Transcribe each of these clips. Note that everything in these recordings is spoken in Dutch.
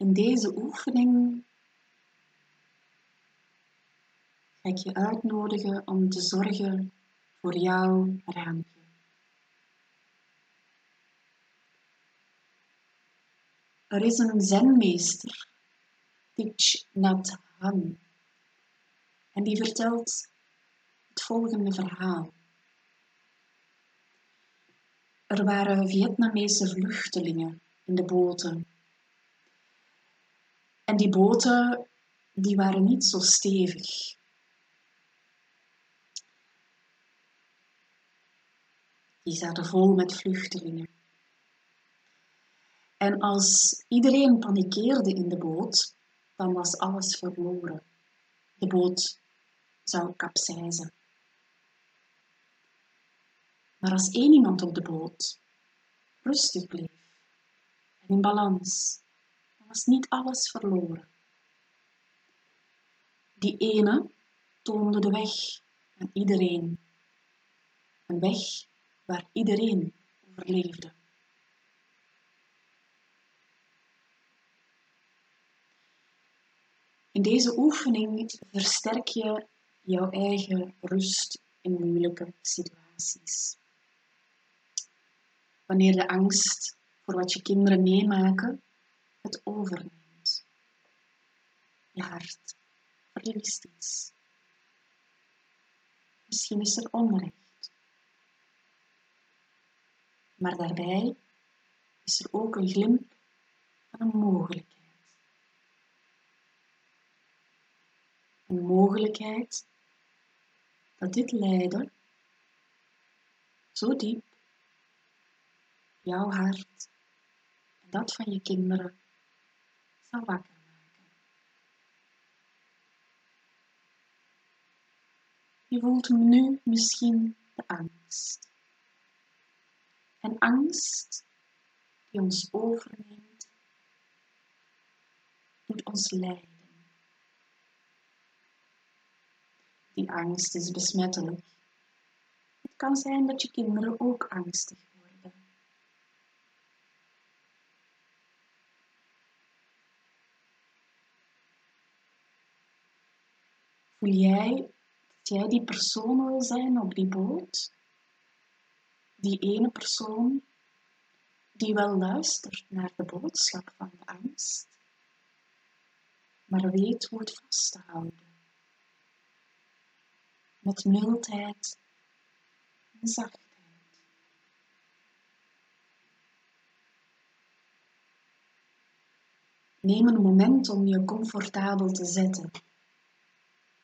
In deze oefening ga ik je uitnodigen om te zorgen voor jouw raampje. Er is een zenmeester, Thich Nhat Hanh, en die vertelt het volgende verhaal. Er waren Vietnamese vluchtelingen in de boten. En die boten die waren niet zo stevig. Die zaten vol met vluchtelingen. En als iedereen panikeerde in de boot, dan was alles verloren. De boot zou kapseizen. Maar als één iemand op de boot rustig bleef en in balans, was niet alles verloren. Die ene toonde de weg aan iedereen. Een weg waar iedereen overleefde. In deze oefening versterk je jouw eigen rust in moeilijke situaties. Wanneer de angst voor wat je kinderen meemaken het overneemt. Je hart verliest iets. Misschien is er onrecht. Maar daarbij is er ook een glimp van een mogelijkheid. Een mogelijkheid dat dit lijden zo diep jouw hart en dat van je kinderen wakker maken. Je voelt nu misschien de angst. En angst die ons overneemt, doet ons lijden. Die angst is besmettelijk. Het kan zijn dat je kinderen ook angstig Voel jij dat jij die persoon wil zijn op die boot? Die ene persoon die wel luistert naar de boodschap van de angst, maar weet hoe het vast te houden met mildheid en zachtheid. Neem een moment om je comfortabel te zetten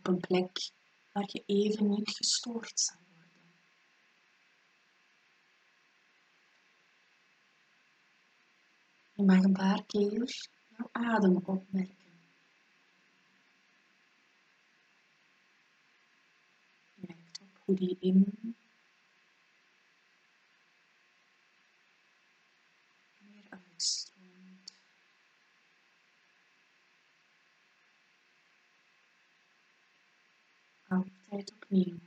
op een plek waar je even niet gestoord zal worden. Je mag een paar keer jouw adem opmerken. hoe die in en weer. Altijd opnieuw.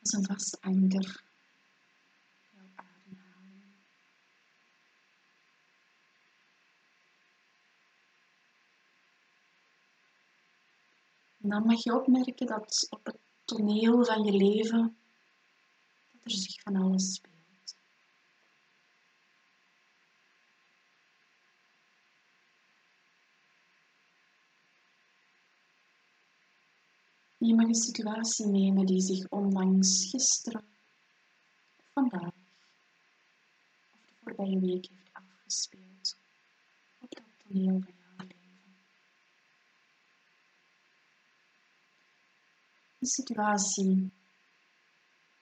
Als een vast anker En dan mag je opmerken dat op het toneel van je leven dat er zich van alles speelt. Je mag een situatie nemen die zich onlangs gisteren, vandaag, of de voorbije week heeft afgespeeld op dat toneel van een situatie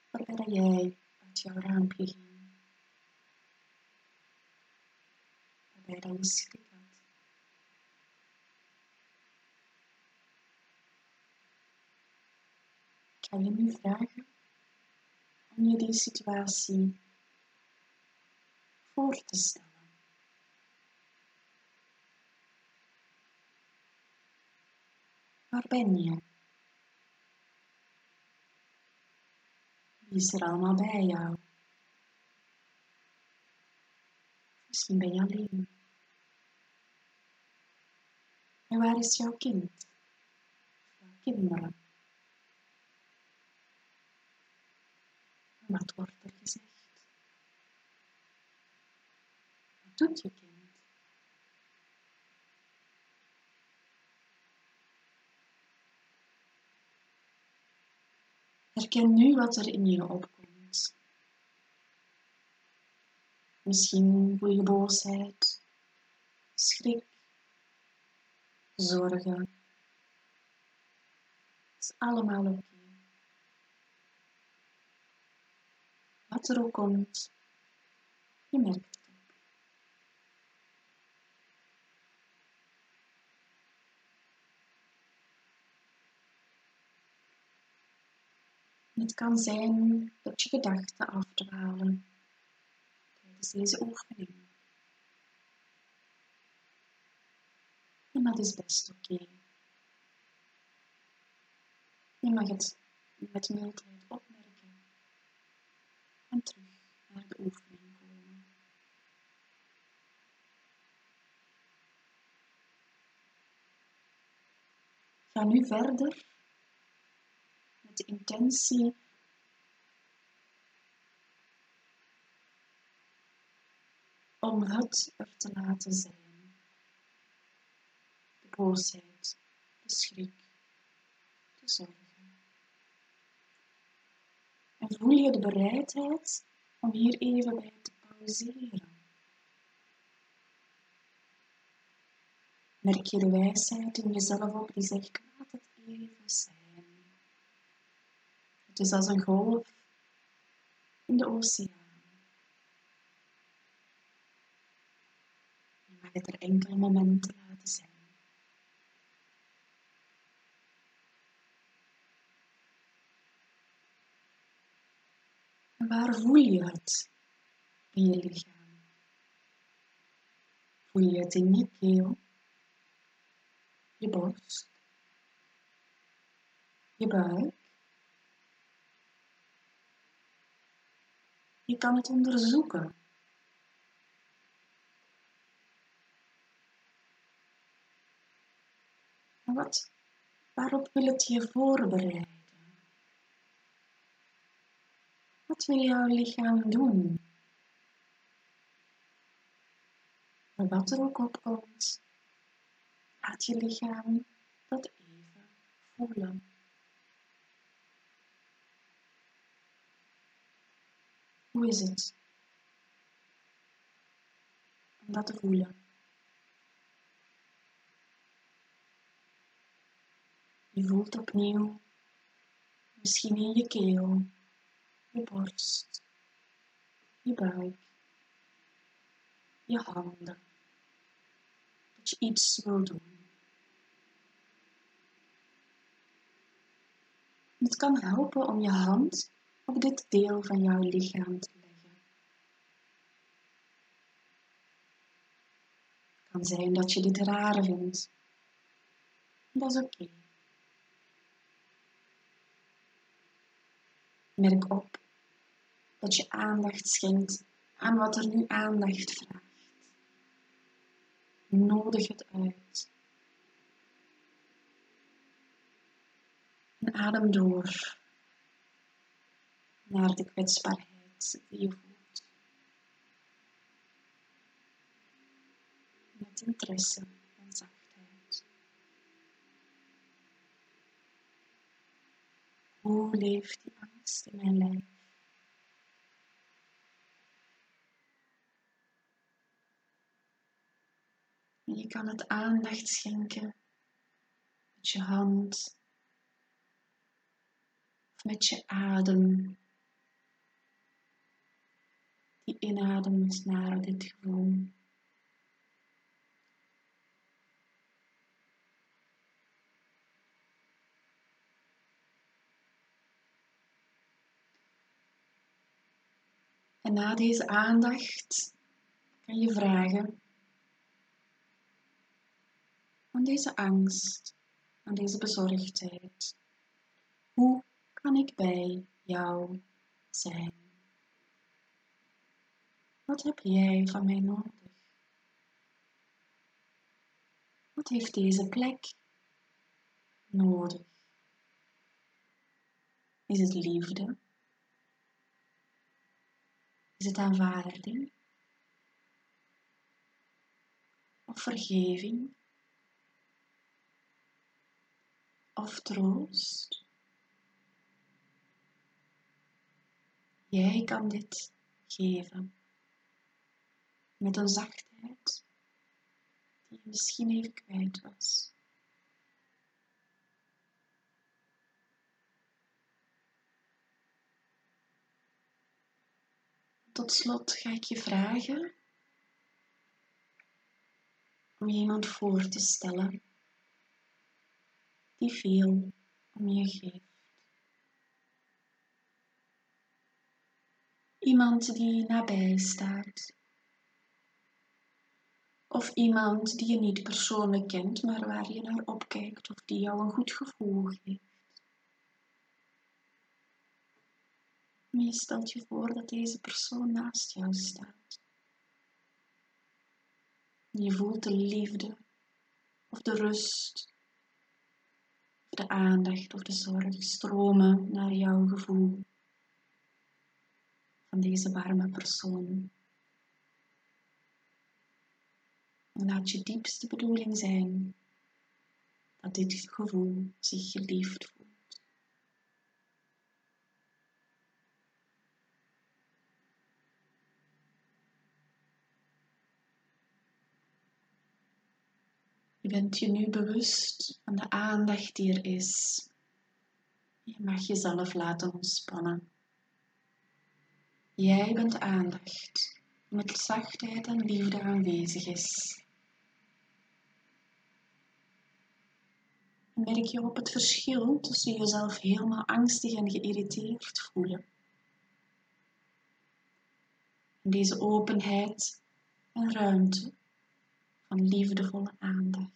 waarbij jij uit jouw raampje ging, waarbij je schrik Ik ga je nu vragen om je die situatie voor te stellen. Waar ben je? Wie is er allemaal bij jou? Misschien ben je alleen. En waar is jouw kind? Kinderen? Wat wordt er gezegd? Wat doet je kind? Herken nu wat er in je opkomt. Misschien voel je boosheid, schrik, zorgen. Het is allemaal oké. Wat er ook komt, je merkt het op. het kan zijn dat je gedachten afdwalen tijdens deze oefening. En dat is best oké. Je mag het met mildheid opmerken en terug naar de oefening komen. Ga nu verder met de intentie om het er te laten zijn. De boosheid, de schrik, de zorgen. En voel je de bereidheid om hier even bij te pauzeren. Merk je de wijsheid in jezelf op die zegt, zijn. Het is als een golf in de oceaan. Je mag het er enkele momenten laten zijn. Waar voel je het in je lichaam? Voel je het in je keel, je borst, je buik? Je kan het onderzoeken. En wat, waarop wil het je voorbereiden? Wat wil jouw lichaam doen? En wat er ook opkomt, laat je lichaam dat even voelen. Hoe is het om dat te voelen? Je voelt opnieuw, misschien in je keel, je borst, je buik, je handen. Dat je iets wil doen. Het kan helpen om je hand op dit deel van jouw lichaam te leggen. Het zijn dat je dit raar vindt. Dat is oké. Merk op dat je aandacht schenkt aan wat er nu aandacht vraagt. Nodig het uit. En adem door naar de kwetsbaarheid die je voelt. Met interesse en zachtheid. Hoe leeft die angst in mijn lijf? En je kan het aandacht schenken met je hand of met je adem die inademt naar dit gevoel. En na deze aandacht kan je vragen aan deze angst, aan deze bezorgdheid. Hoe kan ik bij jou zijn. Wat heb jij van mij nodig? Wat heeft deze plek nodig? Is het liefde? Is het aanvaarding? Of vergeving? Of troost? Jij kan dit geven met een zachtheid die je misschien even kwijt was. Tot slot ga ik je vragen om je iemand voor te stellen die veel om je geeft. Iemand die nabij staat. Of iemand die je niet persoonlijk kent, maar waar je naar opkijkt of die jou een goed gevoel geeft. Je stelt je voor dat deze persoon naast jou staat. Je voelt de liefde of de rust, of de aandacht of de zorg stromen naar jouw gevoel van deze warme persoon. En laat je diepste bedoeling zijn dat dit gevoel zich geliefd voelt. Je bent je nu bewust van de aandacht die er is. Je mag jezelf laten ontspannen. Jij bent aandacht met zachtheid en liefde aanwezig is. merk je op het verschil tussen jezelf helemaal angstig en geïrriteerd voelen. En deze openheid en ruimte liefdevolle aandacht.